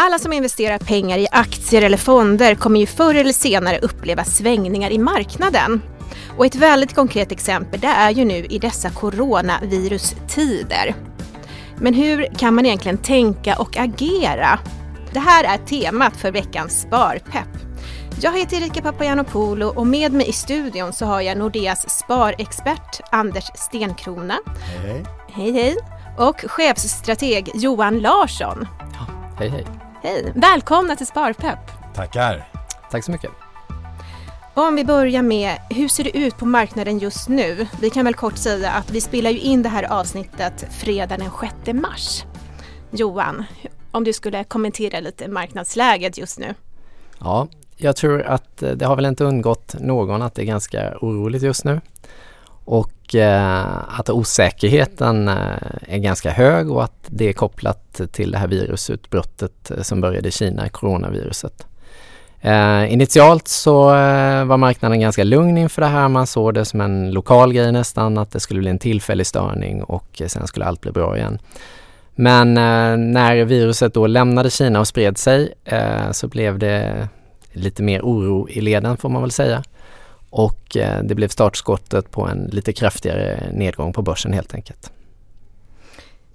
Alla som investerar pengar i aktier eller fonder kommer ju förr eller senare uppleva svängningar i marknaden. Och ett väldigt konkret exempel det är ju nu i dessa coronavirustider. Men hur kan man egentligen tänka och agera? Det här är temat för veckans Sparpepp. Jag heter Erika Papagiannopoulou och med mig i studion så har jag Nordeas sparexpert Anders Stenkrona. Hej hej. Hej hej! Och chefsstrateg Johan Larsson. Ja, hej hej. Hej! Välkomna till Sparpepp. Tackar. Tack så mycket. Om vi börjar med, hur ser det ut på marknaden just nu? Vi kan väl kort säga att vi spelar ju in det här avsnittet fredag den 6 mars. Johan, om du skulle kommentera lite marknadsläget just nu? Ja, jag tror att eh, det har väl inte undgått någon att det är ganska oroligt just nu och och eh, att osäkerheten eh, är ganska hög och att det är kopplat till det här virusutbrottet eh, som började i Kina, coronaviruset. Initialt så var marknaden ganska lugn inför det här. Man såg det som en lokal grej nästan, att det skulle bli en tillfällig störning och sen skulle allt bli bra igen. Men när viruset då lämnade Kina och spred sig så blev det lite mer oro i leden får man väl säga. Och eh, det blev startskottet på en lite kraftigare nedgång på börsen helt enkelt.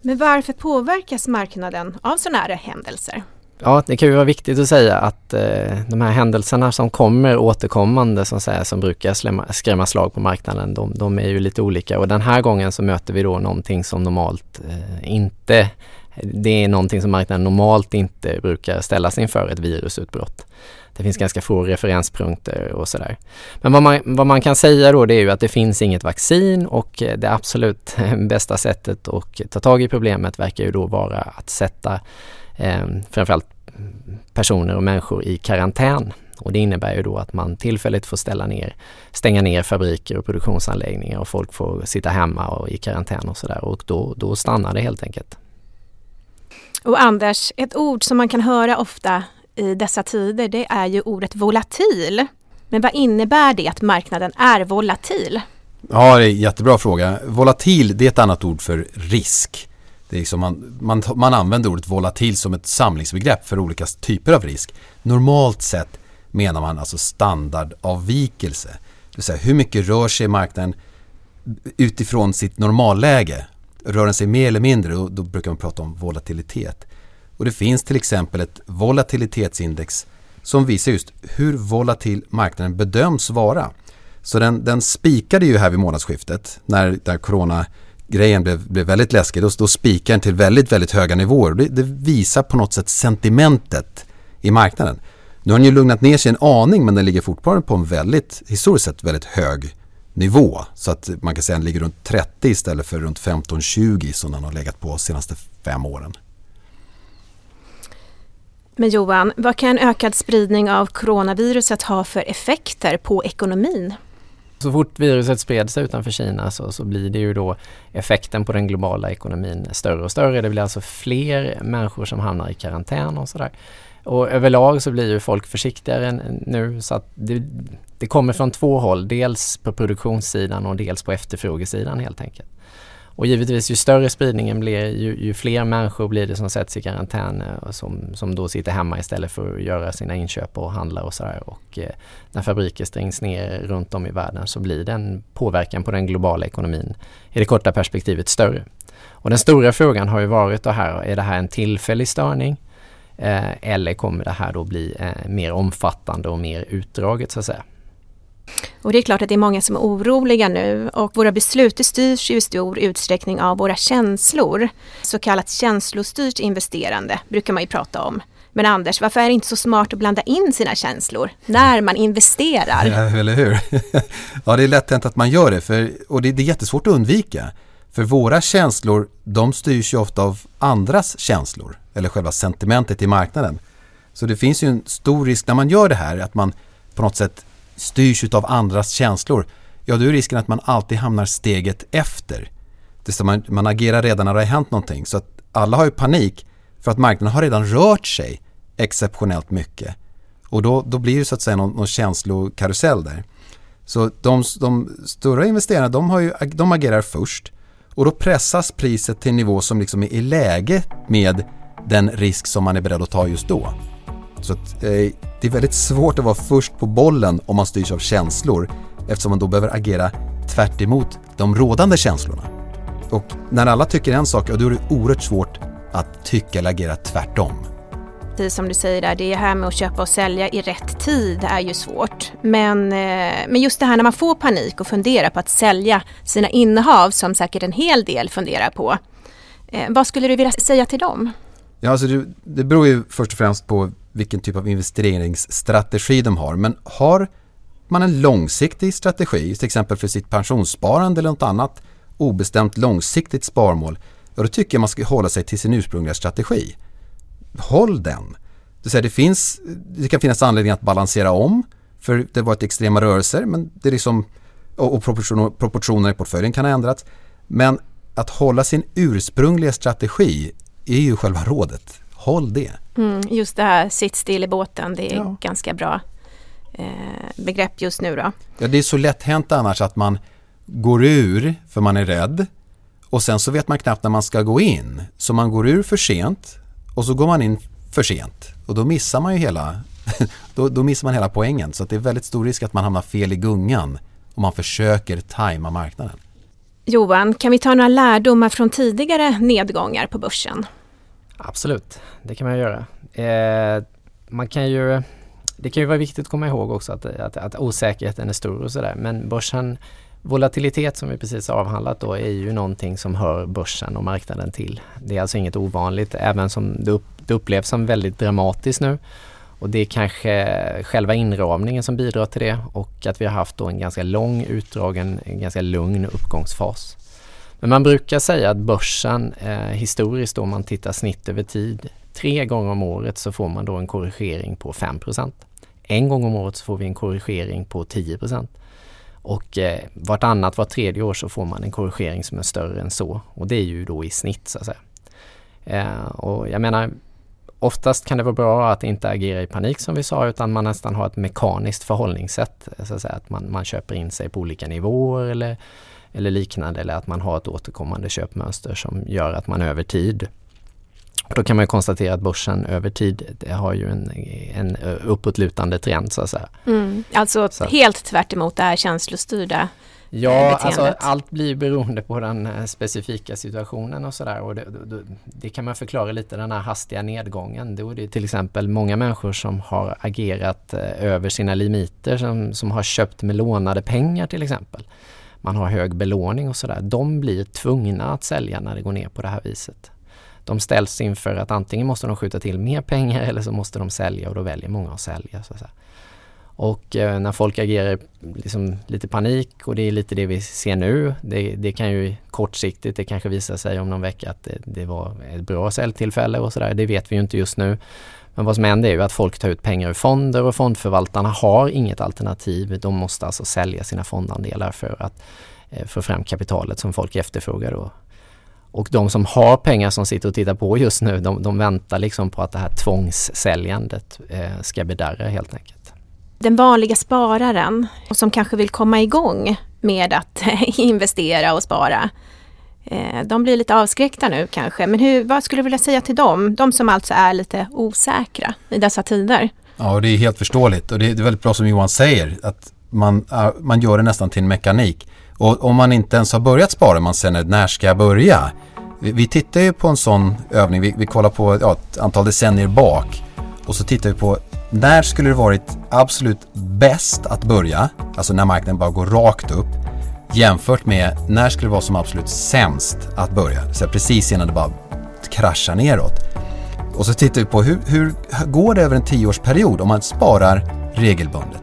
Men varför påverkas marknaden av sådana här händelser? Ja, det kan ju vara viktigt att säga att eh, de här händelserna som kommer återkommande som, säga, som brukar skrämma, skrämma slag på marknaden, de, de, är ju lite olika och den här gången så möter vi då någonting som normalt eh, inte, det är någonting som marknaden normalt inte brukar ställas inför, ett virusutbrott. Det finns ganska få referenspunkter och sådär. Men vad man, vad man kan säga då det är ju att det finns inget vaccin och eh, det absolut bästa sättet att ta tag i problemet verkar ju då vara att sätta eh, framförallt personer och människor i karantän. Och det innebär ju då att man tillfälligt får ställa ner, stänga ner fabriker och produktionsanläggningar och folk får sitta hemma och i karantän och sådär och då, då stannar det helt enkelt. Och Anders, ett ord som man kan höra ofta i dessa tider, det är ju ordet volatil. Men vad innebär det att marknaden är volatil? Ja, det är en jättebra fråga. Volatil, det är ett annat ord för risk. Det är liksom man, man, man använder ordet volatil som ett samlingsbegrepp för olika typer av risk. Normalt sett menar man alltså standardavvikelse. Det vill säga hur mycket rör sig marknaden utifrån sitt normalläge. Rör den sig mer eller mindre, och då brukar man prata om volatilitet. Och det finns till exempel ett volatilitetsindex som visar just hur volatil marknaden bedöms vara. Så den, den spikade ju här vid månadsskiftet när, där corona-grejen blev, blev väldigt läskig. Då, då spikade den till väldigt, väldigt höga nivåer. Det, det, visar på något sätt sentimentet i marknaden. Nu har den ju lugnat ner sig en aning men den ligger fortfarande på en väldigt, historiskt sett väldigt hög nivå. Så att man kan säga att den ligger runt 30 istället för runt 15-20 som den har legat på de senaste fem åren. Men Johan, vad kan en ökad spridning av coronaviruset ha för effekter på ekonomin? Så fort viruset spred sig utanför Kina så, så blir det ju då effekten på den globala ekonomin större och större. Det blir alltså fler människor som hamnar i karantän och sådär. Och överlag så blir ju folk försiktigare nu så att det, det kommer från två håll. Dels på produktionssidan och dels på efterfrågesidan helt enkelt. Och givetvis ju större spridningen blir, ju, ju, fler människor blir det som sätts i karantän eh, och som, som då sitter hemma istället för att göra sina inköp och handla och sådär. Och eh, när fabriker stängs ner runt om i världen så blir den påverkan på den globala ekonomin i det korta perspektivet större. Och den stora frågan har ju varit då här, är det här en tillfällig störning? Eh, eller kommer det här då bli eh, mer omfattande och mer utdraget så att säga? Och det är klart att det är många som är oroliga nu och våra beslut styrs ju i stor utsträckning av våra känslor. Så kallat känslostyrt investerande brukar man ju prata om. Men Anders, varför är det inte så smart att blanda in sina känslor när man investerar? Ja, eller hur? ja, det är lätt hänt att man gör det för, och det, det är jättesvårt att undvika. För våra känslor, de styrs ju ofta av andras känslor eller själva sentimentet i marknaden. Så det finns ju en stor risk när man gör det här att man på något sätt styrs av andras känslor, ja då är risken att man alltid hamnar steget efter. Det man, man agerar redan när det har hänt någonting. Så att alla har ju panik för att marknaden har redan rört sig exceptionellt mycket. Och då, då blir det så att säga någon, någon känslokarusell där. Så de, de stora investerarna de, har ju, de agerar först och då pressas priset till en nivå som liksom är i läge med den risk som man är beredd att ta just då. Så att, eh, det är väldigt svårt att vara först på bollen om man styrs av känslor eftersom man då behöver agera tvärt de rådande känslorna. Och när alla tycker en sak, då är det oerhört svårt att tycka eller agera tvärtom. Precis som du säger där, det här med att köpa och sälja i rätt tid är ju svårt. Men, eh, men just det här när man får panik och funderar på att sälja sina innehav som säkert en hel del funderar på. Eh, vad skulle du vilja säga till dem? Ja, alltså det, det beror ju först och främst på vilken typ av investeringsstrategi de har. Men har man en långsiktig strategi, till exempel för sitt pensionssparande eller något annat obestämt långsiktigt sparmål, då tycker jag man ska hålla sig till sin ursprungliga strategi. Håll den. Det, säga, det, finns, det kan finnas anledning att balansera om, för det har varit extrema rörelser men det är liksom, och proportioner, proportioner i portföljen kan ha ändrats. Men att hålla sin ursprungliga strategi är ju själva rådet. Håll det. Mm, just det här sitt still i båten, det är ja. ganska bra eh, begrepp just nu då. Ja, det är så lätt hänt annars att man går ur för man är rädd och sen så vet man knappt när man ska gå in. Så man går ur för sent och så går man in för sent och då missar man ju hela, då, då missar man hela poängen. Så det är väldigt stor risk att man hamnar fel i gungan om man försöker tajma marknaden. Johan, kan vi ta några lärdomar från tidigare nedgångar på börsen? Absolut, det kan man göra. Eh, man kan ju, det kan ju vara viktigt att komma ihåg också att, att, att osäkerheten är stor och sådär men börsen Volatilitet som vi precis avhandlat då är ju någonting som hör börsen och marknaden till. Det är alltså inget ovanligt även som det, upp, det upplevs som väldigt dramatiskt nu. Och det är kanske själva inramningen som bidrar till det och att vi har haft då en ganska lång utdragen, en ganska lugn uppgångsfas. Men man brukar säga att börsen eh, historiskt om man tittar snitt över tid, tre gånger om året så får man då en korrigering på 5% En gång om året så får vi en korrigering på 10% och eh, vartannat, vart tredje år så får man en korrigering som är större än så. Och det är ju då i snitt så att säga. Eh, och jag menar, oftast kan det vara bra att inte agera i panik som vi sa utan man nästan har ett mekaniskt förhållningssätt. Så att, säga, att man, man köper in sig på olika nivåer eller, eller liknande eller att man har ett återkommande köpmönster som gör att man över tid då kan man konstatera att börsen över tid har ju en, en uppåtlutande trend så att säga. Mm, alltså så. helt tvärt emot det här känslostyrda Ja, alltså allt blir beroende på den eh, specifika situationen och sådär. Och det, det, det, kan man förklara lite den här hastiga nedgången. Då är det till exempel många människor som har agerat eh, över sina limiter, som, som har köpt med lånade pengar till exempel. Man har hög belåning och sådär. De blir tvungna att sälja när det går ner på det här viset de ställs inför att antingen måste de skjuta till mer pengar eller så måste de sälja och då väljer många att sälja. Så att säga. Och eh, när folk agerar liksom lite panik och det är lite det vi ser nu. Det, det, kan ju kortsiktigt, det kanske visar sig om någon vecka att det, det var ett bra säljtillfälle och sådär. Det vet vi ju inte just nu. Men vad som händer är ju att folk tar ut pengar ur fonder och fondförvaltarna har inget alternativ. De måste alltså sälja sina fondandelar för att eh, få fram kapitalet som folk efterfrågar då. Och de som har pengar som sitter och tittar på just nu, de, de väntar liksom på att det här tvångssäljandet eh, ska bedarra helt enkelt. Den vanliga spararen som kanske vill komma igång med att investera och spara, eh, de blir lite avskräckta nu kanske. Men hur, vad skulle du vilja säga till dem? De som alltså är lite osäkra i dessa tider. Ja, det är helt förståeligt och det är väldigt bra som Johan säger att man, man gör det nästan till en mekanik. Och om man inte ens har börjat spara, man säger när ska jag börja? Vi, vi tittar ju på en sån övning, vi, vi kollar på ja, ett antal decennier bak och så tittar vi på när skulle det varit absolut bäst att börja, alltså när marknaden bara går rakt upp, jämfört med när skulle det vara som absolut sämst att börja, så precis innan det bara kraschar neråt. Och så tittar vi på hur, hur går det över en tioårsperiod om man sparar regelbundet.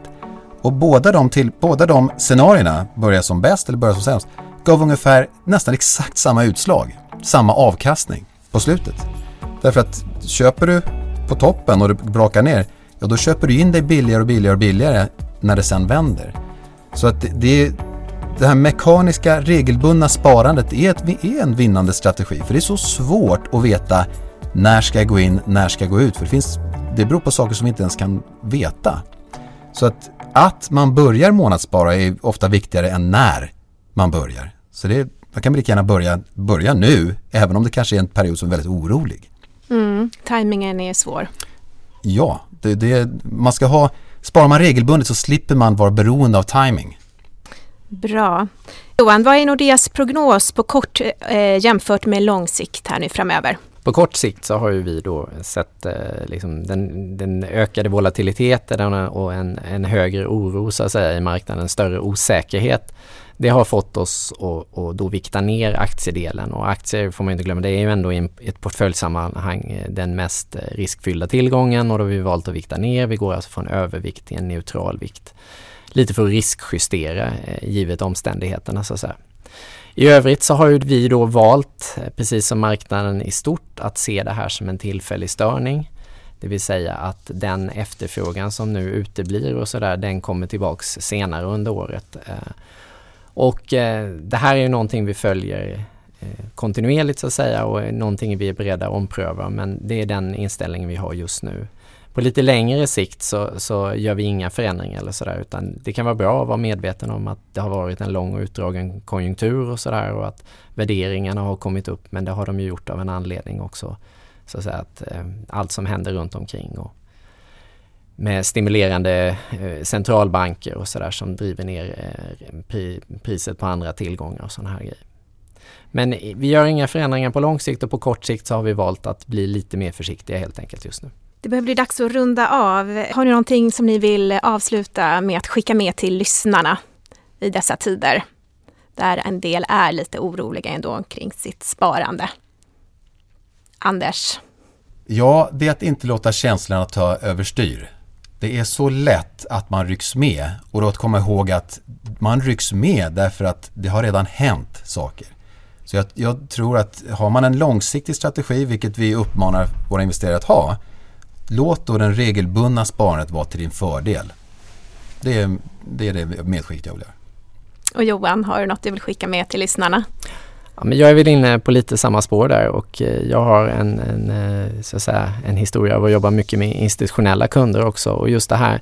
Och båda de, till, båda de scenarierna, börja som bäst eller börja som sämst, gav ungefär nästan exakt samma utslag, samma avkastning på slutet. Därför att köper du på toppen och det brakar ner, ja då köper du in dig billigare och billigare och billigare när det sen vänder. Så att det, det här mekaniska regelbundna sparandet är, ett, är en vinnande strategi. För det är så svårt att veta när ska jag gå in, när ska jag gå ut? För det, finns, det beror på saker som vi inte ens kan veta. Så att att man börjar månadsspara är ofta viktigare än när man börjar. Så det, man kan lika gärna börja, börja nu, även om det kanske är en period som är väldigt orolig. Mm, timingen är svår. Ja, det, det, man ska ha, sparar man regelbundet så slipper man vara beroende av timing. Bra. Johan, vad är Nordeas prognos på kort eh, jämfört med lång sikt här nu framöver? På kort sikt så har ju vi då sett eh, liksom den, den, ökade volatiliteten och en, en, högre oro så att säga i marknaden, en större osäkerhet. Det har fått oss att, att då vikta ner aktiedelen och aktier får man inte glömma, det är ju ändå i ett portföljsammanhang eh, den mest eh, riskfyllda tillgången och då har vi valt att vikta ner. Vi går alltså från övervikt till en neutral vikt. Lite för att riskjustera eh, givet omständigheterna så att säga. I övrigt så har ju vi då valt, precis som marknaden i stort, att se det här som en tillfällig störning. Det vill säga att den efterfrågan som nu uteblir och sådär, den kommer tillbaks senare under året. Och eh, det här är ju någonting vi följer eh, kontinuerligt så att säga och någonting vi är beredda att ompröva men det är den inställningen vi har just nu. På lite längre sikt så, så gör vi inga förändringar eller sådär utan det kan vara bra att vara medveten om att det har varit en lång och utdragen konjunktur och sådär och att värderingarna har kommit upp men det har de ju gjort av en anledning också. Så att, säga, att eh, allt som händer runt omkring och med stimulerande eh, centralbanker och sådär som driver ner eh, pri, priset på andra tillgångar och sådana här grejer. Men vi gör inga förändringar på lång sikt och på kort sikt så har vi valt att bli lite mer försiktiga helt enkelt just nu. Det börjar bli dags att runda av. Har ni någonting som ni vill avsluta med att skicka med till lyssnarna i dessa tider? Där en del är lite oroliga ändå kring sitt sparande. Anders? Ja, det är att inte låta känslorna ta överstyr. Det är så lätt att man rycks med och då att komma ihåg att man rycks med därför att det har redan hänt saker. Så jag, jag tror att har man en långsiktig strategi, vilket vi uppmanar våra investerare att ha, låt då den regelbundna sparandet vara till din fördel. Det är det, är det medskick jag vill göra. Och Johan, har du något du vill skicka med till lyssnarna? Ja, men jag är väl inne på lite samma spår där och eh, jag har en, en, eh, så att säga, en historia av att jobba mycket med institutionella kunder också och just det här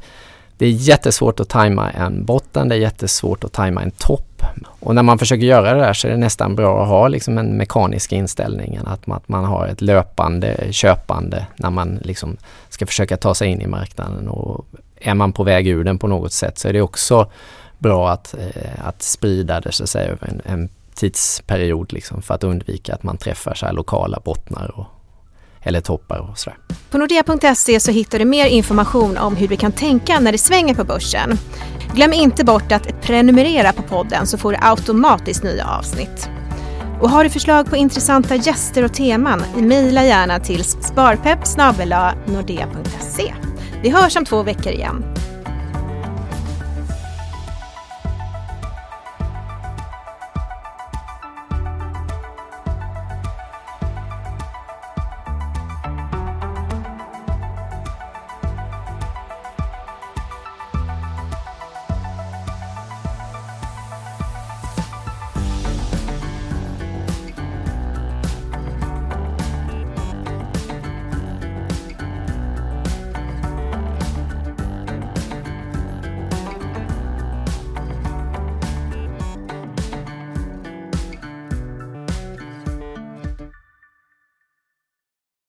det är jättesvårt att tajma en botten, det är jättesvårt att tajma en topp. Och när man försöker göra det där så är det nästan bra att ha liksom en mekanisk inställning, att man, att man har ett löpande köpande när man liksom ska försöka ta sig in i marknaden. Och är man på väg ur den på något sätt så är det också bra att, eh, att sprida det så att säga över en, en tidsperiod liksom för att undvika att man träffar så här lokala bottnar och eller toppar och sådär. På nordea.se så hittar du mer information om hur du kan tänka när det svänger på börsen. Glöm inte bort att prenumerera på podden så får du automatiskt nya avsnitt. Och har du förslag på intressanta gäster och teman, mejla gärna till sparpepp Vi hörs om två veckor igen.